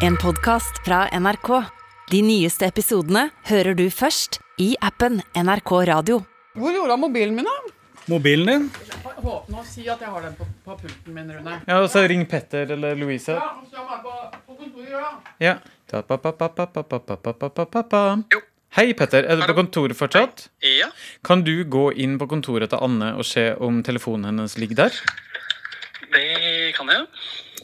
En podkast fra NRK. De nyeste episodene hører du først i appen NRK Radio. Hvor gjorde han mobilen min, da? Mobilen din? Nå si at jeg har den på, på pulten min, Rune. Ja, og så ring Petter eller Louise. Ja, så jeg var på, på kontoret, da. Ja. Ta pa pa pa pa pa pa pa pa pa pa pa. Hei, Petter. Er du på kontoret fortsatt? Ja, Kan du gå inn på kontoret til Anne og se om telefonen hennes ligger der? det kan jeg.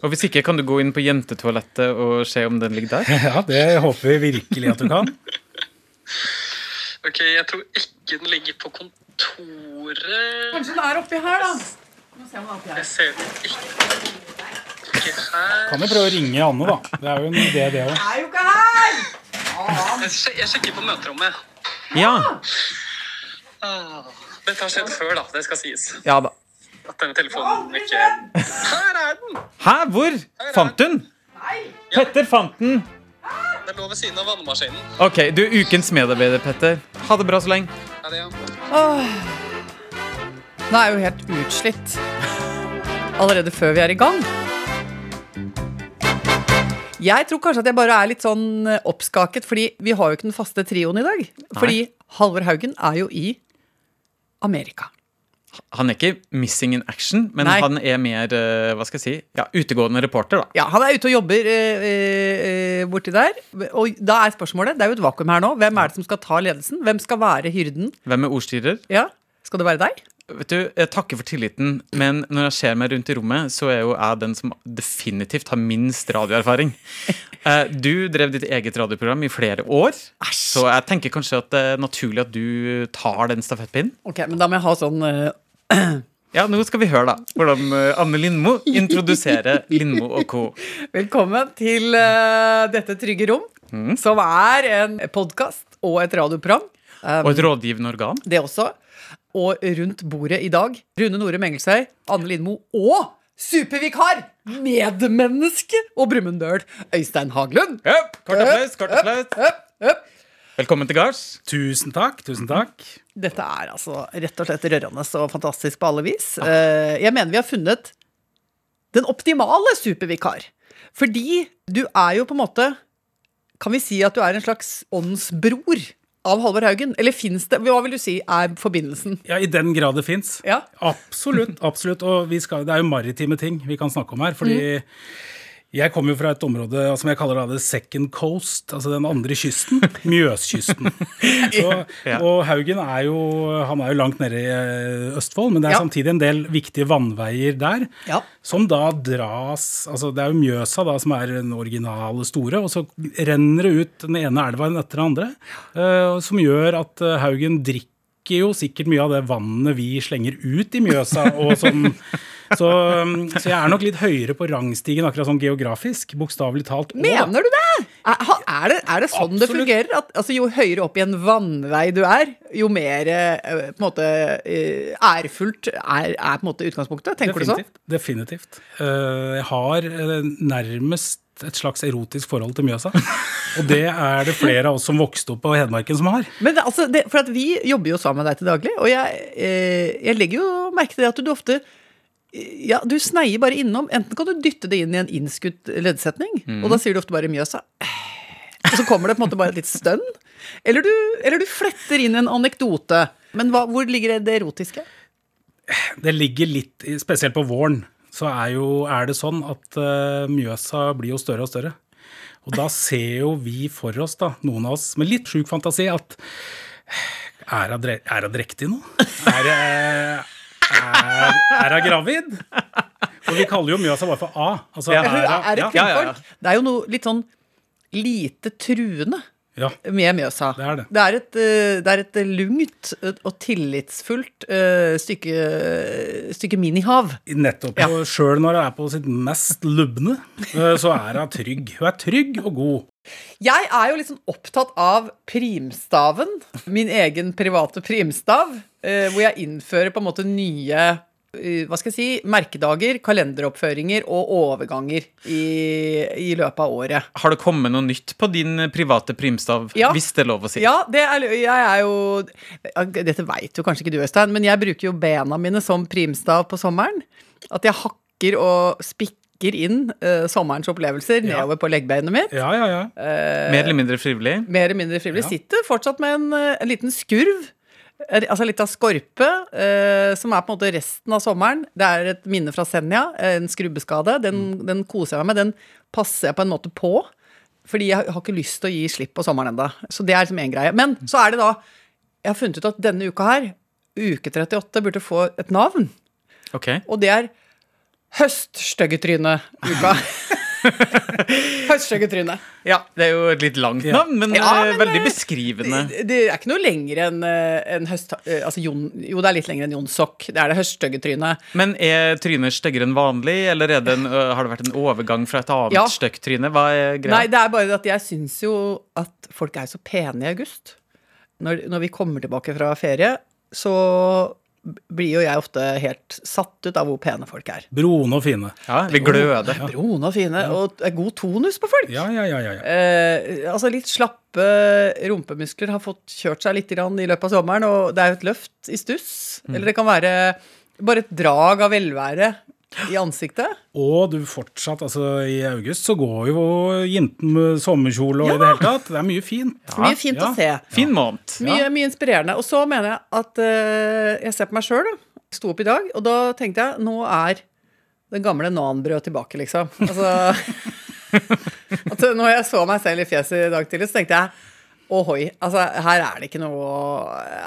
Og hvis ikke, kan du gå inn på jentetoalettet og se om den ligger der? Ja, det håper vi virkelig at du kan. Ok, jeg tror ikke den ligger på kontoret. Kanskje den er oppi her, da. Nå ser er oppi her. Jeg ser den ikke, ikke her. Kan jo prøve å ringe Anne, da. Det er jo en idé, det òg. Er jo ikke her! Jeg, sj- jeg sjekker på møterommet. Ja. Ah, dette har skjedd før, da. Det skal sies. Ja da. At denne telefonen ikke Her er den! Hæ, hvor? Fant du den? Petter fant den. Den lå ved siden av vannmaskinen. Ok, du er ukens medarbeider, Petter. Ha det bra så lenge. Ha det, ja? Nå er jeg jo helt utslitt. Allerede før vi er i gang. Jeg tror kanskje at jeg bare er litt sånn eh, oppskaket, fordi vi har jo ikke den faste trioen i dag. Fordi Halvor Haugen er jo i Amerika. Han er ikke missing in action, men Nei. han er mer eh, hva skal jeg si, ja, utegående reporter. da. Ja, Han er ute og jobber eh, eh, borti der. Og da er spørsmålet, det er jo et vakuum her nå, hvem er det som skal ta ledelsen? Hvem skal være hyrden? Hvem er ordstyrer? Ja, Skal det være deg? Vet du, Jeg takker for tilliten, men når jeg ser meg rundt i rommet, så er jo jeg den som definitivt har minst radioerfaring. Eh, Du drev ditt eget radioprogram i flere år, så jeg tenker kanskje at det er naturlig at du tar den stafettpinnen. Ok, men da må jeg ha sånn eh, Ja, nå skal vi høre da hvordan eh, Anne Lindmo introduserer Lindmo og co. Velkommen til uh, dette trygge rom, som er en podkast og et radioprogram. Og et rådgivende organ. Det også. Og rundt bordet i dag, Rune Nore Mengelsøy, Anne Lindmo og supervikar, medmenneske og Brumunddøl, Øystein Haglund. Høp, kort applaus, kort applaus. Høp, høp. Velkommen til gards. Tusen takk. Tusen takk. Dette er altså rett og slett rørende og fantastisk på alle vis. Eh, Jeg mener vi har funnet den optimale supervikar. Fordi du er jo på en måte Kan vi si at du er en slags åndsbror av Halvor Haugen? Eller fins det Hva vil du si er forbindelsen? Ja, I den grad det fins. Ja. Absolutt. absolutt. Og vi skal, det er jo maritime ting vi kan snakke om her. fordi jeg kommer jo fra et område som jeg kaller det second coast, altså den andre kysten. Mjøskysten. Så, Og Haugen er jo, han er jo langt nede i eh, Østfold, men det er Ja. samtidig en del viktige vannveier der. Ja. Som da dras altså Det er jo Mjøsa da som er den originale store, og så renner det ut den ene elva etter den andre. eh, som gjør at eh, Haugen drikker jo sikkert mye av det vannet vi slenger ut i Mjøsa. og som, så, um, så jeg er nok litt høyere på rangstigen akkurat sånn geografisk, bokstavelig talt. Og- Mener du det? Er, er det, er det sånn det fungerer? At, altså, jo høyere opp i en vannvei du er, jo mer eh, på en måte eh, ærefullt er, er på en måte utgangspunktet? Tenker du sånn? Definitivt. definitivt. Eh, jeg har nærmest et slags erotisk forhold til Mjøsa. Og det er det flere av oss som vokste opp på Hedmarken som har. Men altså, det, for vi jobber jo sammen med deg til daglig, og jeg, jeg legger jo merke til at du ofte ja, Du sneier bare innom. Enten kan du dytte det inn i en innskutt leddsetning, og da sier du ofte bare Mjøsa. Og så kommer det på en måte bare et litt stønn. Eller du, eller du fletter inn en anekdote. Men hva, hvor ligger det, erotiske? Det ligger litt, spesielt på våren, så er, jo, er det sånn at uh, Mjøsa blir jo større og større. Og da ser jo vi for oss, da, noen av oss med litt sjuk fantasi, at er hun dre- er hun drektig nå? Er er, er hun gravid? Og vi kaller jo Mjøsa bare for A. Altså, Ja. Hun er er et ja, ja, ja. Det er jo noe litt sånn lite truende ja. med Mjøsa. Det er det. Det er et, eh, det er et lungt og tillitsfullt eh, stykke, stykke minihav. Nettopp. Ja. Og sjøl når hun er på sitt mest lubne, eh, så er hun trygg. Hun er trygg og god. Jeg er jo sånn opptatt av primstaven. Min egen private primstav. Eh, hvor jeg innfører på en måte nye eh, hva skal jeg si, merkedager, kalenderoppføringer og overganger i, i løpet av året. Har det kommet noe nytt på din private primstav, Ja. hvis det er lov å si? Ja, det er, jeg er jo Dette veit jo kanskje ikke du, Øystein, men jeg bruker jo bena mine som primstav på sommeren. At jeg hakker og spikker inn uh, sommerens opplevelser Ja. nedover på leggbeinet mitt. Ja, ja, ja. Mer eller mindre frivillig. Mer eller mindre frivillig. Ja. Sitter fortsatt med en, en liten skurv. Eh, Altså litt av skorpe, eh, som er på en måte resten av sommeren. Det er et minne fra Senja, en skrubbeskade. Den, den koser jeg meg med. Den passer jeg på en måte på. Fordi jeg har ikke lyst til å gi slipp på sommeren enda. Så det er liksom én greie. Men så er det da Jeg har funnet ut at denne uka her, uke 38, burde få et navn. Ok. Og det er Høststyggetryne-uka. Høststyggetryne. Ja, det er jo et litt langt navn, men, Ja, eh, men, veldig eh, beskrivende. Det, det er ikke noe lenger enn eh, en høst... Altså Jon, jo, det er litt lenger enn Jonsok. Det er det høststyggetrynet. Men er trynet styggere enn vanlig, eller er det en, har det vært en overgang fra et annet Ja. stygt tryne? Hva er greia? Nei, det er bare at jeg syns jo at folk er så pene i august. Når, når vi kommer tilbake fra ferie, så blir jo jeg ofte helt satt ut av hvor pene folk er. Brune og fine. ja, vi gløder. Brune og fine, og er god tonus på folk. Ja, ja, ja. ja, ja. Eh, altså litt slappe rumpemuskler har fått kjørt seg litt i løpet av sommeren, og det er jo et løft i stuss. Eller det kan være bare et drag av velvære i ansiktet. Og du fortsatt, altså i august så går jo jenten med sommerkjole og i det hele tatt. Det er mye fint. Mye fint ja. å se. Fin måned. Mye, mye inspirerende. Og så mener jeg at uh, jeg ser på meg sjøl, da. Sto opp i dag, og da tenkte jeg nå er den gamle nanbrød tilbake, liksom. Altså at Når jeg så meg selv i fjeset i dag tidlig, så tenkte jeg Ohoi. Altså, her er det ikke noe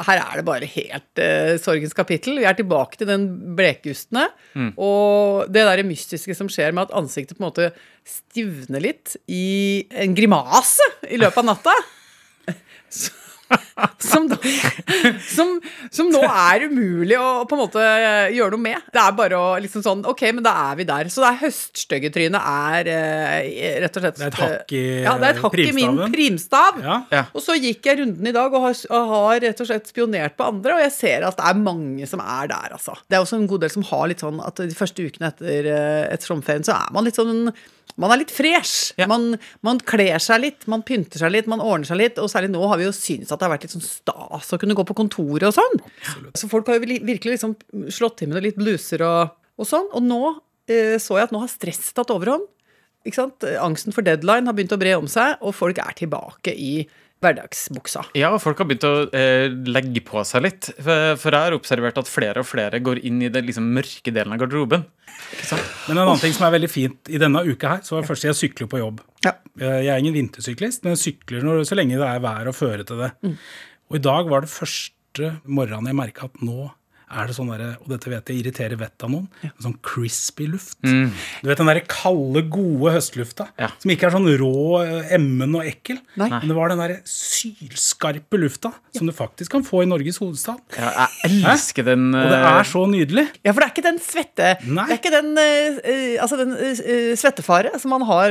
Her er det bare helt uh, sorgens kapittel. Vi er tilbake til den blekgustne. Og det der mystiske som skjer med at ansiktet på en måte stivner litt i en grimase i løpet av natta. Som, da, som, som nå er umulig å på en måte gjøre noe med. Det er bare å liksom sånn Ok, men da er vi der. Så det er høststyggetrynet er eh, rett og slett Det er et hakk i, Ja, det er et hakk i min primstav. Ja. Ja. Og så gikk jeg runden i dag og har, og har rett og slett spionert på andre, og jeg ser at det er mange som er der, altså. Det er også en god del som har litt sånn at de første ukene etter, et etter sommerferien så er man litt sånn man er litt fresh. Ja. Man, man kler seg litt, man pynter seg litt, man ordner seg litt. Og særlig nå har vi jo syntes at det har vært litt sånn stas å kunne gå på kontoret og sånn. Så folk har jo virkelig liksom slått til med litt bluser og, og sånn. Og nå eh, så jeg at nå har stress tatt overhånd. Ikke sant? Angsten for deadline har begynt å bre om seg, og folk er tilbake i hverdagsbuksa. Ja, folk har begynt å eh, legge på seg litt. For, for jeg har observert at flere og flere går inn i den liksom, mørke delen av garderoben. Men en annen ting som er veldig fint i denne uka her, så var det første jeg sykler på jobb. Ja. Eh, Jeg er ingen vintersyklist, men jeg sykler når, så lenge det er vær og føre til det. Og i dag var det første morgenen jeg merka at nå er det sånn derre, og dette vet jeg irriterer vettet av noen, en sånn crispy luft. Du vet den derre kalde, gode høstlufta, Ja. som ikke er sånn rå, eh, emmen og ekkel. Nei. Men det var den derre sylskarpe lufta som du faktisk kan få i Norges hovedstad. Ja, jeg elsker den Og det eh, er så nydelig. Ja, for det er ikke den svette Nei. Det er ikke den, eh, altså den svettefare som man har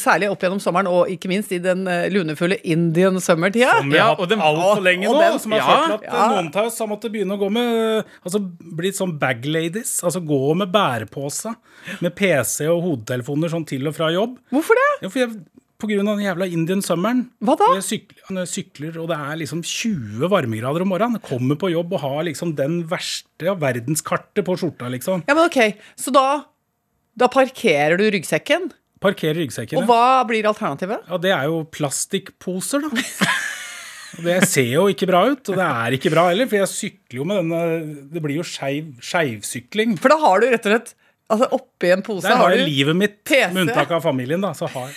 særlig opp gjennom sommeren, og ikke minst i den lunefulle Indian summer-tida. Som vi har hatt altfor lenge og nå. den- som har ja, ført til at ja. noen av oss har måttet begynne å gå med Altså Bli sånn bag ladies. Altså gå med bærepose med PC og hodetelefoner sånn til og fra jobb. Hvorfor det? Ja, for jeg, på grunn av den jævla Indian summeren. Hva da? Jeg sykler, jeg sykler, og det er liksom 20 varmegrader om morgenen. Jeg kommer på jobb og har liksom den verste av verdenskartet på skjorta, liksom. Ja, men ok, Så da, da parkerer du ryggsekken. Parkerer ryggsekken. Og hva blir alternativet? Ja, det er jo plastikkposer, da. Det ser jo ikke bra ut, og det er ikke bra heller, for jeg sykler jo med denne Det blir jo skeiv- skeivsykling. For da har du rett og slett altså Oppi en pose Der har du jeg livet mitt, PC. med unntak av familien, da. Så har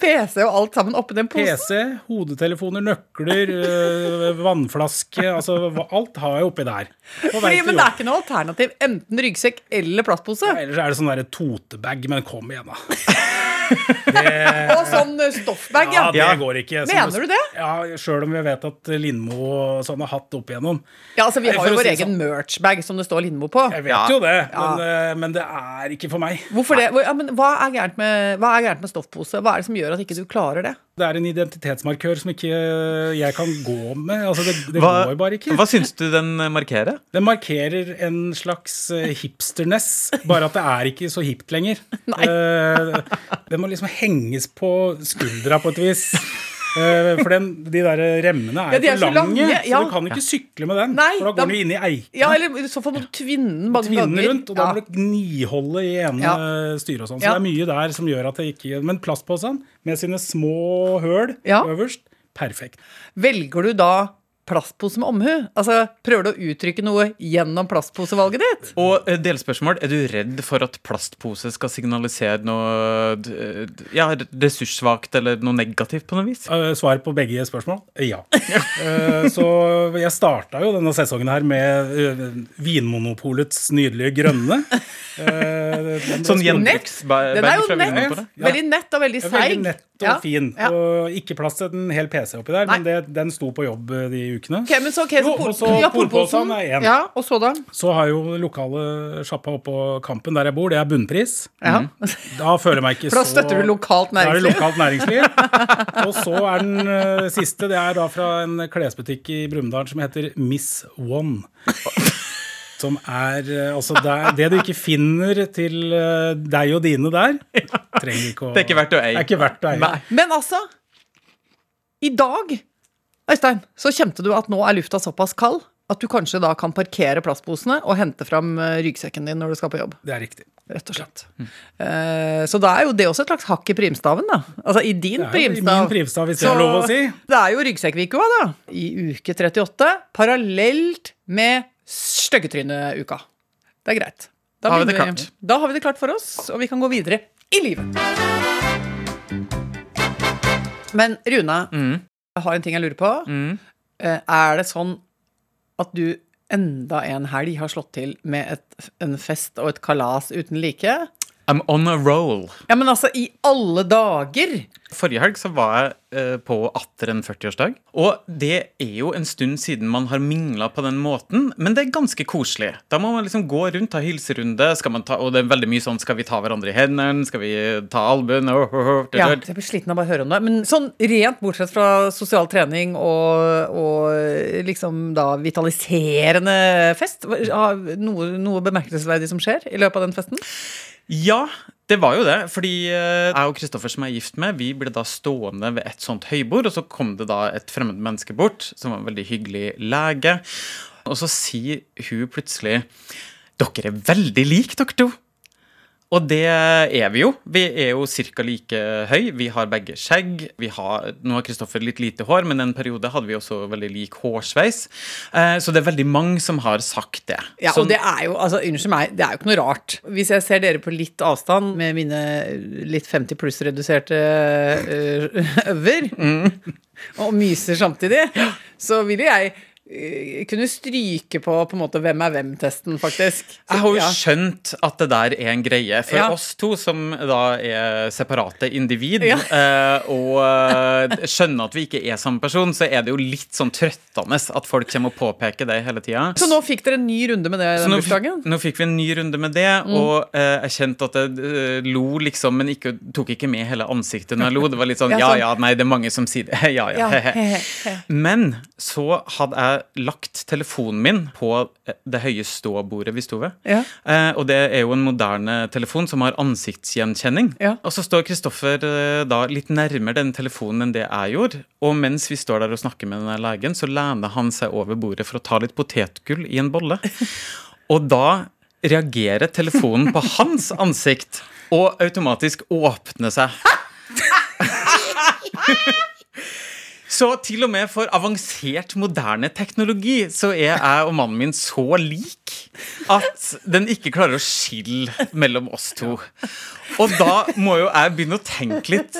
PC og alt sammen oppi den posen. PC, hodetelefoner, nøkler, øh, vannflaske Altså alt har jeg oppi der. Fordi, men det er ikke noe alternativ. Enten ryggsekk eller plastpose. Ellers er det sånn derre totebag, men kom igjen, da. Og sånn eh, stoffbag, ja. Ja, det går ikke. Så- Mener du det? Ja, sjøl om vi vet at Lindmo sånn har hatt opp igjennom. Ja, altså Vi har jo vår si egen sånn. merchbag som det står Lindmo på. Jeg vet Ja. jo det, Ja. men, øh, men det er ikke for meg. Hvorfor det? Ja, men hva er gærent med, hva er gærent med stoffpose? Hva er det som gjør at ikke du klarer det? Det er en identitetsmarkør som ikke jeg kan gå med. Altså, det det hva, går bare ikke. hva syns du den eh, markerer? Den markerer en slags eh, hipsterness, bare at det er ikke så hipt lenger. Nei. Uh, Den må liksom henges på skuldra på et vis. Eh, For den, de der remmene er, Ja, de er for så lange, lange, ja. så du kan ikke sykle med den. Nei, for da går den jo inn i eikene. Ja, eller i så fall må du tvinne den mange Tvinne ganger. rundt, og da Ja. må du gniholde i ene Ja. styret og sånn. Så Ja. det er mye der som gjør at det ikke Men plastposen med sine små høl Ja. øverst, perfekt. Velger du da plastpose med omhu? Altså, Prøver du å uttrykke noe gjennom plastposevalget ditt? Og eh, delspørsmål, er du redd for at plastpose skal signalisere noe ja, ressurssvakt eller noe negativt på noe vis? Eh, Svar på begge spørsmål? Ja. Eh, Så jeg starta jo denne sesongen her med Vinmonopolets nydelige grønne. Sånn spurt- Den er jo fra nett. Vinmonopolet? Veldig nett og veldig seig. Veldig nett og fin. Og ikke plass til en hel PC oppi der, men det, den sto på jobb de ukene. Ok, men så, okay, så Jo, så ja, polposen er en. Ja, og så da? Så har jo lokale sjappa oppå Kampen, der jeg bor, det er bunnpris. Ja. Da føler jeg meg ikke For da så støtter du lokalt Da er det lokalt næringsliv. Og så er den uh, siste, det er da fra en klesbutikk i Brumunddal som heter Miss One. Som er eh, altså det, det du ikke finner til eh, deg og dine der, trenger ikke å Det er ikke verdt å eie. er. Men altså, i dag, Øystein, så kjente du at nå er lufta såpass kald at du kanskje da kan parkere plastposene og hente fram eh, ryggsekken din når du skal på jobb. Det er riktig. Rett og slett. Eh, så da er jo det også et slags hakk i primstaven, da. Altså i din Det er jo i primstav. min primstav, hvis det er lov å si. Det er jo ryggsekkvikua, da. I uke 38, parallelt med styggetryneuka. Det er greit. Da har vi det klart. Da har vi det klart for oss, og vi kan gå videre i livet. Men Rune, jeg har en ting jeg lurer på. Mm. Eh, Er det sånn at du enda en helg har slått til med et, en fest og et kalas uten like? I'm on a roll. Ja, men altså, i alle dager! Forrige helg så var jeg eh, på atter en 40-årsdag. Og det er jo en stund siden man har mingla på den måten, men det er ganske koselig. Da må man liksom gå rundt, ta hilserunde, ta, og det er veldig mye sånn Skal vi ta hverandre i hendene? Skal vi ta albuen? Oh, oh, oh, Ja, jeg blir sliten av bare å høre om det. Men sånn rent bortsett fra sosial trening og, og liksom da vitaliserende fest, noe, noe bemerkelsesverdig som skjer i løpet av den festen? Ja, det var jo det. Fordi eh, jeg og Kristoffer som jeg er gift med, vi ble da stående ved et sånt høybord, og så kom det da et fremmed menneske bort, som var en veldig hyggelig lege. Og så sier hun plutselig Dere er veldig like, dere to. Og det er vi jo. Vi er jo ca. like høy. Vi har begge skjegg. Vi har, nå har Kristoffer litt lite hår, men en periode hadde vi også veldig lik hårsveis. Eh, så det er veldig mange som har sagt det. Ja, og det er jo, altså, unnskyld meg, det er jo ikke noe rart. Hvis jeg ser dere på litt avstand med mine litt 50 pluss-reduserte øver, øver, og myser samtidig, så vil jeg kunne stryke på på en måte hvem er hvem-testen, faktisk. Så, Jeg har jo ja. skjønt at det der er en greie. For Ja. oss to som da er separate individ, Ja. eh, og eh, skjønner at vi ikke er samme person, så er det jo litt sånn trøttende at folk kommer og påpeker det hele tida. Så nå fikk dere en ny runde med det den bursdagen? nå fikk vi en ny runde med det, og eh, jeg kjente at jeg eh, lo, liksom, men ikke, tok ikke med hele ansiktet når jeg lo. Det var litt sånn Ja, ja sånn. nei, det er mange som sier det. ja ja. Men så hadde jeg lagt telefonen min på eh, det høye ståbordet vi sto ved. Ja. Eh, og det er jo en moderne telefon som har ansiktsgjenkjenning. Ja. Og så står Kristoffer eh, da litt nærmere den telefonen enn det jeg gjorde. Og mens vi står der og snakker med denne legen, så lener han seg over bordet for å ta litt potetgull i en bolle. Og da reagerer telefonen på hans ansikt og automatisk åpner seg. Så til og med for avansert, moderne teknologi så er jeg og mannen min så lik at den ikke klarer å skille mellom oss to. Og da må jo jeg begynne å tenke litt.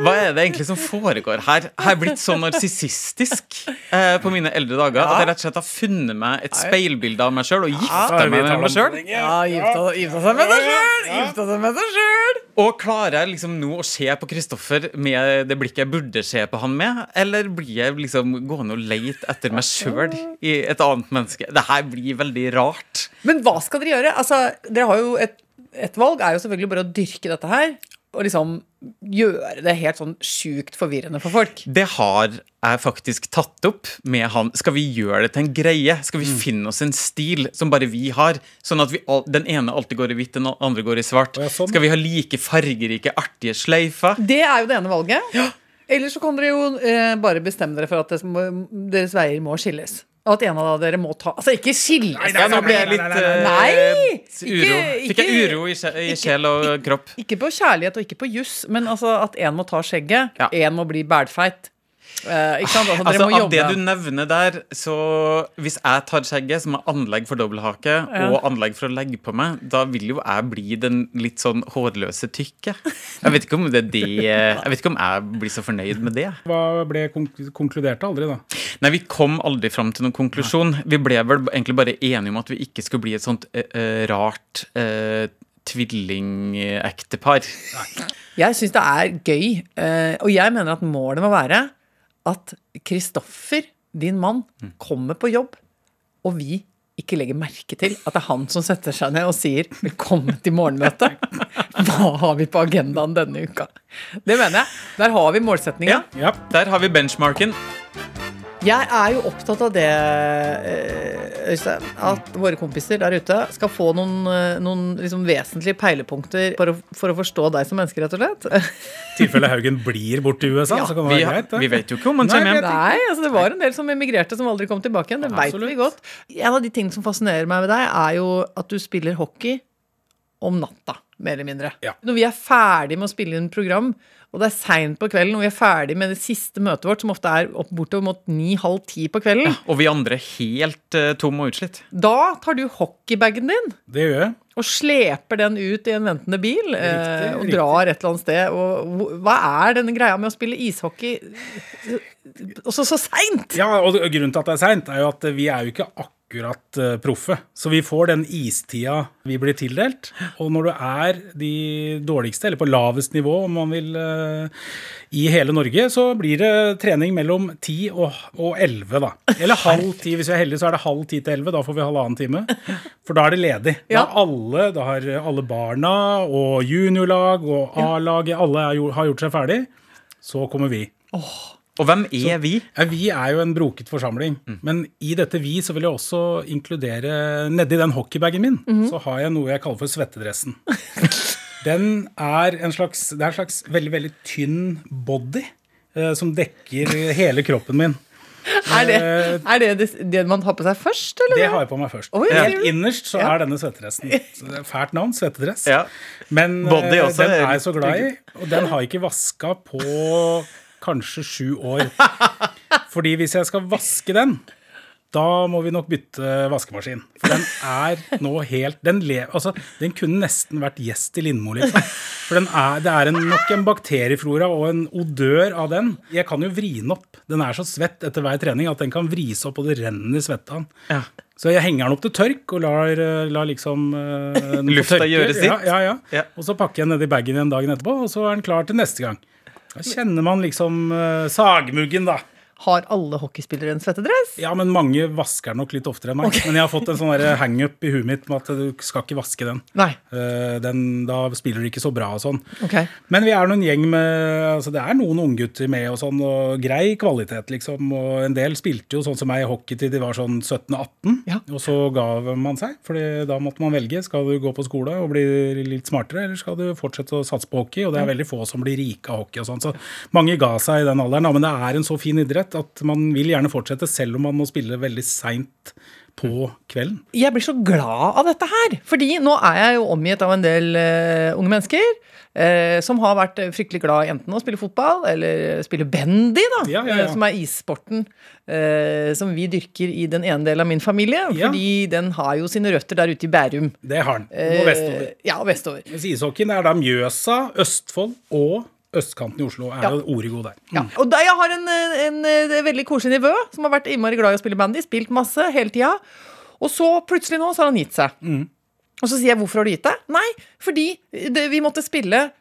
Hva er det egentlig som foregår her? Har jeg blitt så narsissistisk eh, på mine eldre dager at jeg rett og slett har funnet meg et speilbilde av meg sjøl og gifta meg med meg sjøl? Ja, gifta, gifta seg med deg sjøl! Gifta seg med deg sjøl! Og klarer jeg liksom nå å se på Kristoffer med det blikket jeg burde se på han med, eller blir jeg liksom gående og leite etter meg sjøl i et annet menneske? Det her blir veldig rart. Men hva skal dere gjøre? Altså, dere har jo et, et valg er jo selvfølgelig bare å dyrke dette her. Og liksom gjøre det helt sånn sjukt forvirrende for folk. Det har jeg faktisk tatt opp med han. Skal vi gjøre det til en greie? Skal vi finne oss en stil som bare vi har? Sånn at vi, den ene alltid går i hvitt, den andre går i svart. Ja, sånn. Skal vi ha like fargerike, artige sløyfer? Det er jo det ene valget. Ja. Eller så kan dere jo eh, bare bestemme dere for at deres veier må skilles. Og at en av dere må ta Altså, ikke skilles! Nei, Ja, nå nei, ble jeg nei, litt nei, nei, Nei! uro. Fikk jeg uro i sje- i sjel og kropp? Ikke på kjærlighet og ikke på juss, men altså at en må ta skjegget, Ja. en må bli bælfeit. Eh, ikke sant? Altså, dere Altså, må av det du nevner der, så hvis jeg tar skjegget, som har anlegg for dobbelthake og anlegg for å legge på meg, da vil jo jeg bli den litt sånn hårløse tykke. Jeg vet ikke om det er det Jeg vet ikke om jeg blir så fornøyd med det. Hva ble konk- konkluderte aldri, da? Nei, vi kom aldri fram til noen konklusjon. Vi ble vel egentlig bare enige om at vi ikke skulle bli et sånt eh, rart uh, tvillingektepar. Jeg syns det er gøy, eh, og jeg mener at målet må være at Kristoffer, din mann, Mm. kommer på jobb, og vi ikke legger merke til at det er han som setter seg ned og sier 'velkommen til morgenmøtet'. Hva har vi på agendaen denne uka? Det mener jeg. Der har vi målsettinga. Ja. Ja. Der har vi benchmarken. Jeg er jo opptatt av det, eh, Øystein, at våre kompiser der ute skal få noen, eh, noen liksom vesentlige peilepunkter for å, for å forstå deg som menneske, rett og slett. I tilfelle Haugen blir bort til USA, Ja, så kan det Vi, være greit. det. vi vet jo ikke om han kommer hjem. Nei, altså det var en del som emigrerte som aldri kom tilbake igjen. Det veit vi godt. En av de tingene som fascinerer meg med deg, er jo at du spiller hockey om natta, mer eller mindre. Ja. Når vi er ferdig med å spille inn program, og det er seint på kvelden, og vi er ferdig med det siste møtet vårt, som ofte er opp bortover mot ni-halv ti på kvelden, Og vi andre helt uh, tom og utslitt. da tar du hockeybagen din Det gjør jeg. og sleper den ut i en ventende bil eh, og riktig. drar et eller annet sted. Og hva er denne greia med å spille ishockey også så seint? Ja, og grunnen til at det er seint, er jo at vi er jo ikke akkurat eh, proffe. Så vi får den istida vi blir tildelt. Og når du er de dårligste, eller på lavest nivå, om man vil, eh, i hele Norge, så blir det trening mellom 10 og, og 11, da. Eller halv ti. Hvis vi er heldige, så er det halv ti til 11. Da får vi halvannen time. For da er det ledig. Da, alle, da har alle barna og juniorlag og A-laget, alle er, har gjort seg ferdig. Så kommer vi. Og hvem er vi? Ja, vi er jo en broket forsamling. Men i dette vi så vil jeg også inkludere Nedi den hockeybagen min, så har jeg noe jeg kaller for svettedressen. Den er en slags, det er en slags veldig, veldig tynn body eh, som dekker hele kroppen min. Er det er det, det det man har på seg først, eller? Det har jeg på meg først. Oi, Helt innerst så Ja. er denne svettedressen. Så Fælt navn, svettedress. Ja. Men Body eh, også, den er er jeg så glad i, og den har jeg ikke vaska på kanskje sju år. Fordi hvis jeg skal vaske den, da må vi nok bytte vaskemaskin. For den er nå helt Den, le, altså, den kunne nesten vært gjest i Lindmo, liksom. For den er, det er en, nok en bakterieflora og en odør av den. Jeg kan jo vri den opp. Den er så svett etter hver trening at den kan vris opp, og det renner svette av den. Ja. Så jeg henger den opp til tørk og lar, eh, lar liksom uh, Lufta gjøre sitt. Ja, ja, ja. Ja. Og så pakker jeg den nedi bagen igjen dagen etterpå, og så er den klar til neste gang. Da kjenner man liksom uh, sagmuggen, da. Har alle hockeyspillere en svettedress? Ja, men mange vasker nok litt oftere enn meg. Men jeg har fått en sånn hangup i huet mitt med at du skal ikke vaske den. Nei. Eh, den. Da spiller du ikke så bra og sånn. Okay. Men vi er nå en gjeng med altså Det er noen unggutter med og sånn, og grei kvalitet, liksom. Og en del spilte jo sånn som meg i hockey til de var sånn 17-18. Ja. Og så ga man seg, for da måtte man velge. Skal du gå på skole og bli litt smartere, eller skal du fortsette å satse på hockey? Og det er veldig få som blir rike av hockey og sånn. Så mange ga seg i den alderen. Ja, Men det er en så fin idrett at man vil gjerne fortsette, selv om man må spille veldig seint på kvelden. Jeg blir så glad av dette her. Fordi nå er jeg jo omgitt av en del uh, unge mennesker Uh, som har vært fryktelig glad i enten å spille fotball eller spille bandy, da. Ja, ja, ja. Som er issporten uh, som vi dyrker i den ene delen av min familie. Fordi den har jo sine røtter der ute i Bærum. Det har den. Og vestover. Ja, vestover. Mens ishockeyen er da Mjøsa, Østfold og østkanten i Oslo. Er Ja. jo god der. Ja. Og da jeg har en, en, en, veldig koselig nivå som har vært innmari glad i å spille bandy, spilt masse hele tida. Og så plutselig nå så har han gitt seg. Og så sier jeg hvorfor har du gitt deg? Nei, fordi det, vi måtte spille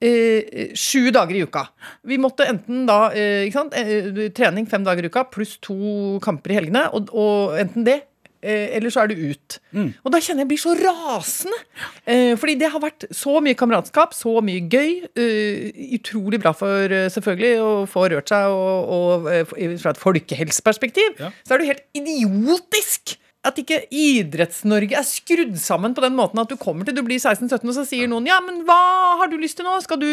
eh, sju dager i uka. Vi måtte enten da eh, ikke sant? Eh, trening fem dager i uka pluss to kamper i helgene, og, og enten det eller så er du ut. Og da kjenner jeg blir så rasende. Eh, fordi det har vært så mye kameratskap, så mye gøy. eh, utrolig bra for eh, selvfølgelig å få rørt seg, og, og eh, fra et folkehelseperspektiv Ja. så er det helt idiotisk at ikke Idretts-Norge er skrudd sammen på den måten at du kommer til du blir 16-17, og så sier noen ja, men hva har du lyst til nå? Skal du,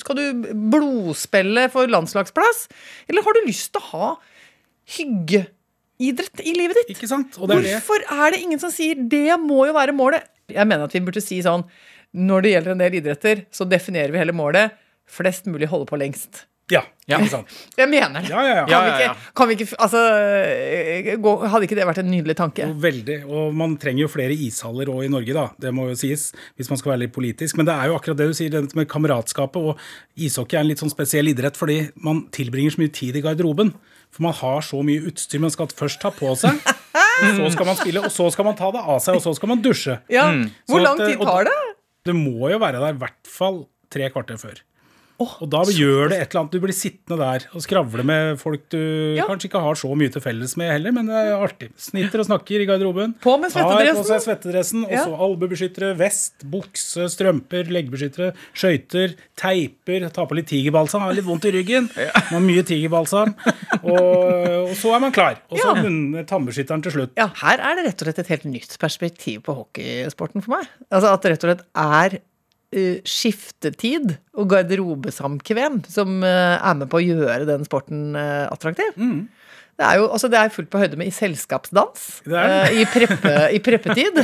skal du blodspille for landslagsplass? Eller har du lyst til å ha hyggeidrett i livet ditt? Ikke sant? Og det er det. Hvorfor er det ingen som sier det må jo være målet? Jeg mener at vi burde si sånn når det gjelder en del idretter, så definerer vi hele målet flest mulig holder på lengst. Ja, Ja. ikke sant? Jeg mener det. Ja, ja, ja. Kan, vi ikke, kan vi ikke Altså, eh, gå, hadde ikke det vært en nydelig tanke? Og Veldig. Og man trenger jo flere ishaller òg i Norge, da. Det må jo sies, hvis man skal være litt politisk. Men det er jo akkurat det du sier, det med kameratskapet. Og ishockey er en litt sånn spesiell idrett fordi man tilbringer så mye tid i garderoben. For man har så mye utstyr man skal først ta på seg, Og så skal man spille, og så skal man ta det av seg, og så skal man dusje. Ja. Hvor lang tid tar det? Det må jo være der i hvert fall tre kvarter før. Og da gjør det et eller annet. Du blir sittende der og skravle med folk du Ja. kanskje ikke har så mye til felles med heller, men det er artig. Snitter og snakker i garderoben. På med Tar på svettedressen. seg svettedressen, og så albuebeskyttere, vest, bukse, strømper, leggbeskyttere, skøyter, teiper, tar på litt tigerbalsam, har litt vondt i ryggen. Man har mye tigerbalsam. Og, og så er man klar. Og så Ja. tannbeskytteren til slutt. Ja, her er det rett og slett et helt nytt perspektiv på hockeysporten for meg. Altså At det rett og slett er skiftetid og garderobesamkvem som eh, er med på å gjøre den sporten eh, attraktiv. Mm. Det er jo altså det er fullt på høyde med i selskapsdans. Eh, I, preppe, I preppetid.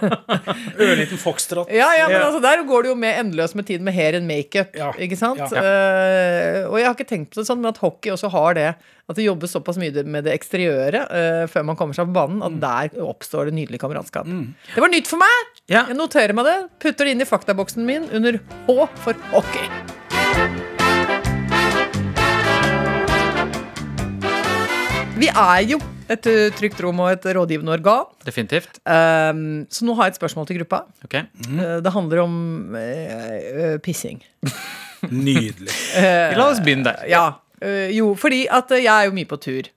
Ørliten foxtrot. Ja, ja, men Ja. altså der går det jo med endeløst med tid med hair and makeup. Ja. Ikke sant? Ja. Uh, og jeg har ikke tenkt på det sånn, men at hockey også har det. At det jobbes såpass mye med det eksteriøre uh, før man kommer seg på banen, at der oppstår det nydelig kameratskap. Det var nytt for meg! Jeg noterer meg det, putter det inn i faktaboksen min under H for hockey. Vi er jo et uh, trygt rom og et rådgivende organ. Definitivt. Um, så nå har jeg et spørsmål til gruppa. Ok. Uh, Det handler om uh, uh, pissing. Nydelig. La oss begynne der. Ja. uh, jo, fordi at uh, jeg er jo mye på tur.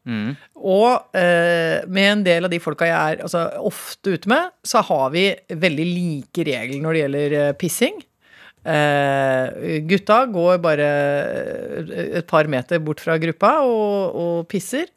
Og uh, med en del av de folka jeg er altså, ofte ute med, så har vi veldig like regler når det gjelder uh, pissing. Uh, gutta går bare uh, et par meter bort fra gruppa og, og pisser.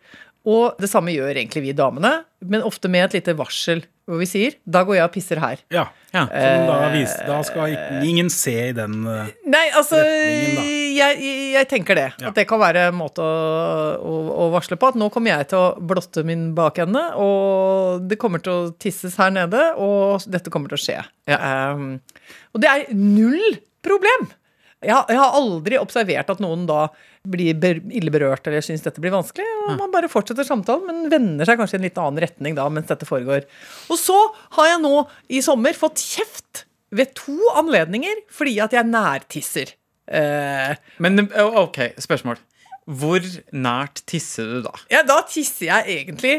Og det samme gjør egentlig vi damene, men ofte med et lite varsel hvor vi sier 'da går jeg og pisser her'. Ja. Ja. Som da, viser, da skal ikke, ingen se i den eh, Nei, altså retningen, da. jeg, jeg tenker det. Ja. At det kan være en måte å, å, å varsle på. At nå kommer jeg til å blotte min bakende, og det kommer til å tisses her nede, og dette kommer til å skje. Um, og det er null problem. Jeg, jeg har aldri observert at noen da blir ber, ille berørt eller syns dette blir vanskelig. Og man bare fortsetter samtalen, men vender seg kanskje i en litt annen retning da mens dette foregår. Og så har jeg nå i sommer fått kjeft ved to anledninger fordi at jeg nærtisser. Eh, Men eh, ok, spørsmål. Hvor nært tisser du da? ja, da tisser jeg egentlig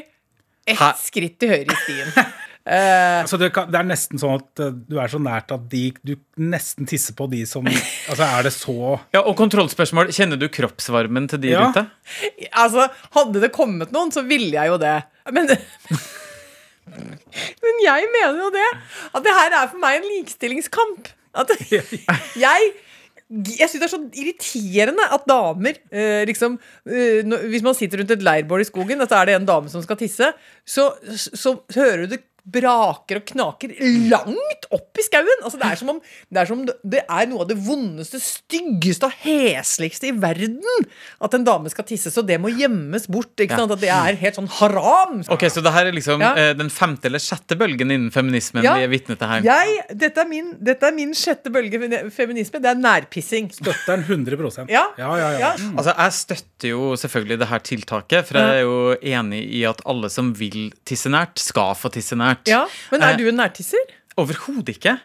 ett Hæ? skritt til høyre i stien. Eh, Altså det, kan, det er nesten sånn at eh, du er så nært at de, du nesten tisser på de som Altså, er det så Ja, Og kontrollspørsmål. Kjenner du kroppsvarmen til de Ja. rundt deg? altså, hadde det kommet noen, så ville jeg jo det. Men Men jeg mener jo det. At det her er for meg en likestillingskamp. At jeg jeg syns det er så irriterende at damer eh, liksom eh, Hvis man sitter rundt et leirbål i skogen, og så er det en dame som skal tisse, så, så hører du det braker og knaker langt opp i skauen. Altså, det, er som om, det er som om det er noe av det vondeste, styggeste og hesligste i verden at en dame skal tisse, så det må gjemmes bort. Ikke Ja. sant? At det er helt sånn haram. Ok, Så det her er liksom Ja. eh, den femte eller sjette bølgen innen feminismen Ja. vi er vitne til her? Jeg, dette, er min, dette er min sjette bølge femi- feminisme. Det er nærpissing. Støtter den 100 Ja. ja, ja. ja. Ja. Altså, Jeg støtter jo selvfølgelig det her tiltaket, for jeg er jo enig i at alle som vil tisse nært, skal få tisse nært. Ja, Men Eh, er du en nærtisser? Overhodet ikke.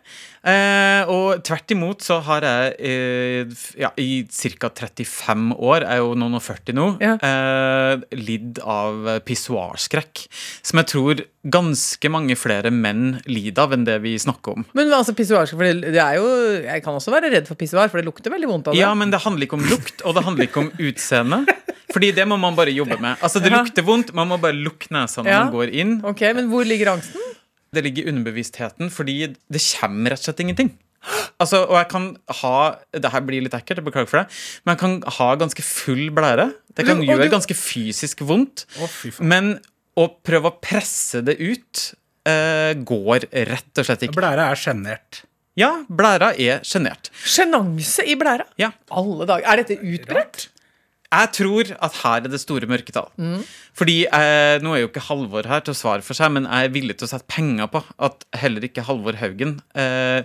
Eh, og tvert imot så har jeg eh, ja, i ca. 35 år, jeg er jo noen og 40 nå, Ja. eh, lidd av pissoarskrekk. Som jeg tror ganske mange flere menn lider av enn det vi snakker om. Men altså pissoarskrekk, for det, det er jo Jeg kan også være redd for pissoar, for det lukter veldig vondt av det. Ja, men det handler ikke om lukt, og det handler ikke om utseende. Fordi det må man bare jobbe med. Altså, Det Ja. lukter vondt, man må bare lukke nesa når man går inn. Ok, Men hvor ligger angsten? Det ligger i underbevisstheten, fordi det kommer rett og slett ingenting. Altså, og jeg kan ha Det her blir litt ekkelt, jeg beklager for det, men jeg kan ha ganske full blære. Det kan Du- gjøre du- ganske fysisk vondt. Å, fy faen. Men å prøve å presse det ut uh, går rett og slett ikke. Blæra er sjenert. Ja, blæra er sjenert. Sjenanse i blæra. Ja. Alle dager. Er dette utbredt? Jeg tror at her er det store mørketall. Mm. Fordi eh, Nå er jo ikke Halvor her til å svare for seg, men jeg er villig til å sette penger på at heller ikke Halvor Haugen eh,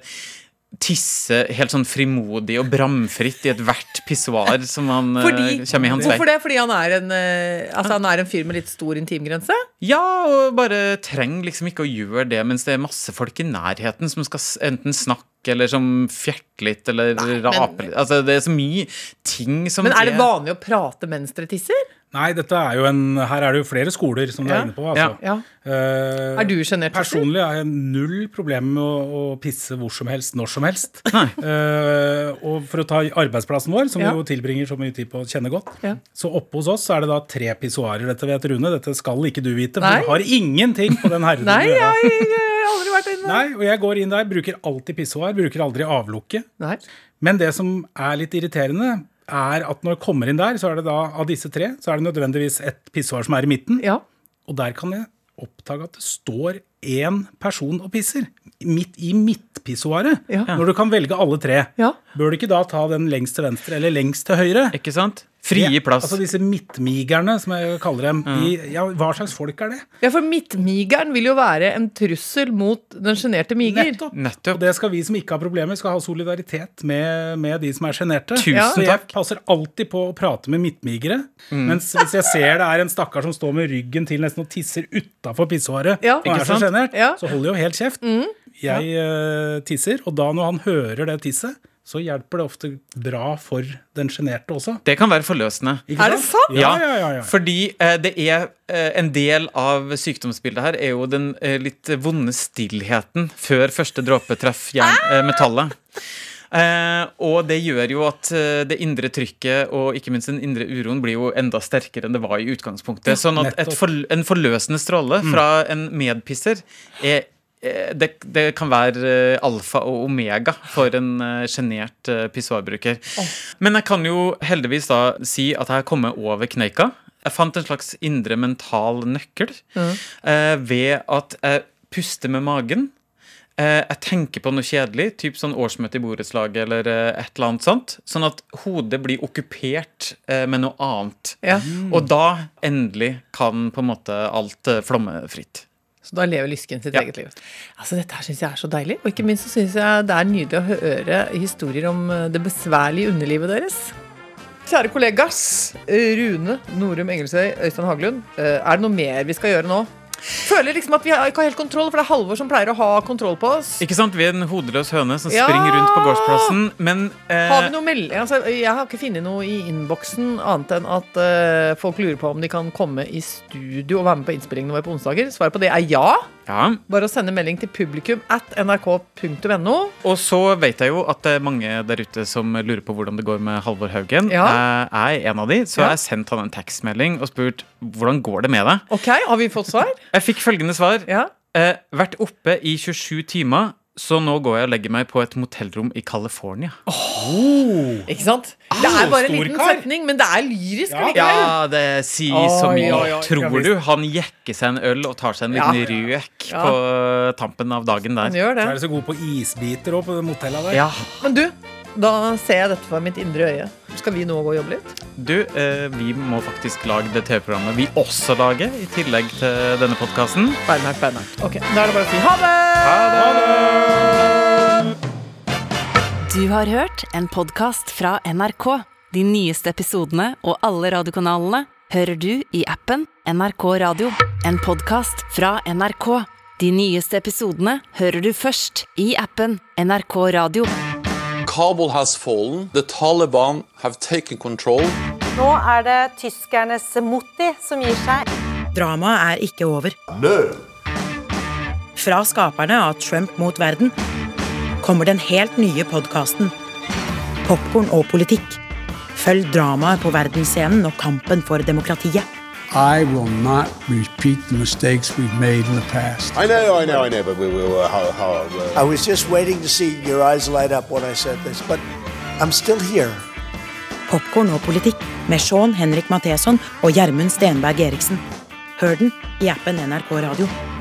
tisser helt sånn frimodig og bramfritt i ethvert pissoar som han eh, Fordi, kommer i hans vei. hvorfor det? Fordi han er en, eh, altså han er en fyr med litt stor intimgrense? Ja, og bare trenger liksom ikke å gjøre det mens det er masse folk i nærheten som skal enten snakke eller som fjerter litt eller Nei, raper litt. Altså, det er så mye ting som Men er det vanlig å prate mens dere tisser? Nei, dette er jo en, her er det jo flere skoler som du Ja. er inne på. Altså. Ja. Uh, Er du sjenert? Personlig har jeg null problem med å, å pisse hvor som helst, når som helst. uh, og for å ta arbeidsplassen vår, som Ja. vi jo tilbringer så mye tid på å kjenne godt, så oppe hos oss så er det da tre pissoarer. Dette vet Rune, dette skal ikke du vite, for Nei. du har ingenting på den herren. Nei, jeg, jeg har aldri vært inne. Nei, og jeg går inn der, bruker alltid pissoar, bruker aldri avlukke. Nei. Men det som er litt irriterende, er at når jeg kommer inn der, så er det da av disse tre, så er det nødvendigvis et pissoar som er i midten. Ja. Og der kan jeg oppdage at det står én person og pisser. Midt i midtpissoaret. Ja. Når du kan velge alle tre. Ja. Bør du ikke da ta den lengst til venstre eller lengst til høyre? Ikke sant? Frie Ja, plass. Altså disse midtmigerne, som jeg kaller dem. De, ja, hva slags folk er det? ja, for midtmigeren vil jo være en trussel mot den sjenerte miger. Nettopp. Og det skal vi som ikke har problemer, skal ha solidaritet med, med de som er sjenerte. Tusen Så jeg passer alltid på å prate med midtmigere. Mm. Mens hvis jeg ser det er en stakkar som står med ryggen til nesten og tisser utafor pissoaret, Ja. og er så sjenert, Ja. så holder jo helt kjeft. Jeg eh, tisser, og da når han hører det tisset, så hjelper det ofte bra for den sjenerte også. Det kan være forløsende. Ikke Er det sant? Ja, ja, ja. ja. Fordi eh, det er eh, en del av sykdomsbildet her er jo den eh, litt vonde stillheten før første dråpe treffer jern, eh, metallet. Eh, og det gjør jo at eh, det indre trykket og ikke minst den indre uroen blir jo enda sterkere enn det var i utgangspunktet. Sånn at et for, en forløsende stråle fra en medpisser er det, det kan være eh, alfa og omega for en uh, sjenert pissoarbruker. Men jeg kan jo heldigvis da si at jeg har kommet over kneika. Jeg fant en slags indre mental nøkkel eh, ved at jeg puster med magen. Eh, jeg tenker på noe kjedelig, typ sånn årsmøte i borettslaget eller eh, et eller annet sånt. Sånn at hodet blir okkupert eh, med noe annet. Ja. Og da endelig kan på en måte alt eh, flomme fritt. Så da lever Lysken sitt Ja. eget liv. Altså Dette her syns jeg er så deilig. Og ikke minst så syns jeg det er nydelig å høre historier om eh, det besværlige underlivet deres. Kjære kollegas, Rune Norum Engelsøy, Øystein Haglund. eh, Er det noe mer vi skal gjøre nå? Føler liksom at vi har ikke har helt kontroll, for det er Halvor som pleier å ha kontroll på oss. Ikke sant? Vi er en hodeløs høne som Ja! springer rundt på gårdsplassen, men eh, Har vi noe melding? Altså, jeg har ikke funnet noe i innboksen annet enn at eh, folk lurer på om de kan komme i studio og være med på innspillingene våre på onsdager. Svaret på det er ja. ja. Bare å sende melding til publikum at nrk.no. Og så vet jeg jo at det er mange der ute som lurer på hvordan det går med Halvor Haugen. Ja. Jeg er en av de, så jeg har sendt han en tekstmelding og spurt hvordan går det med deg. Ok, har vi fått svar? Jeg fikk følgende svar. Ja. Eh, vært oppe i 27 timer, så nå går jeg og legger meg på et motellrom i California. Ikke sant? Det er bare en liten storkar. setning, men det er lyrisk Ja. allikevel. Ja, det sier så Oi, mye. oi, oi. Tror du han jekker seg en øl og tar seg en Ja. liten røk Ja. på tampen av dagen Han der? gjør Så er det. de så gode på isbiter òg, på det motellet der. Ja. Men du, da ser jeg dette fra mitt indre øye. Skal vi nå gå og jobbe litt? Du, eh, vi må faktisk lage det TV-programmet vi også lager, i tillegg til denne podkasten. Beinhardt, beinhardt. Ok, Da er det bare å si ha det! Ha det! Du har hørt en podkast fra NRK. De nyeste episodene og alle radiokanalene hører du i appen NRK Radio. En podkast fra NRK. De nyeste episodene hører du først i appen NRK Radio. Kabul has fallen. The Taliban have taken control. Nå er det tyskernes Motti som gir seg. Dramaet er ikke over. Fra skaperne av Trump mot verden kommer den helt nye podkasten Popkorn og politikk. Følg dramaet på verdensscenen og kampen for demokratiet. I will not repeat the mistakes we've made in the past. I know, I know, I know, but we will. Uh, how, how, I uh, was just waiting to see your eyes light up when I said this, but I'm still here. Popkorn og politikk med Sean Henrik Matheson og Gjermund Stenberg Eriksen. Hør den i appen NRK Radio.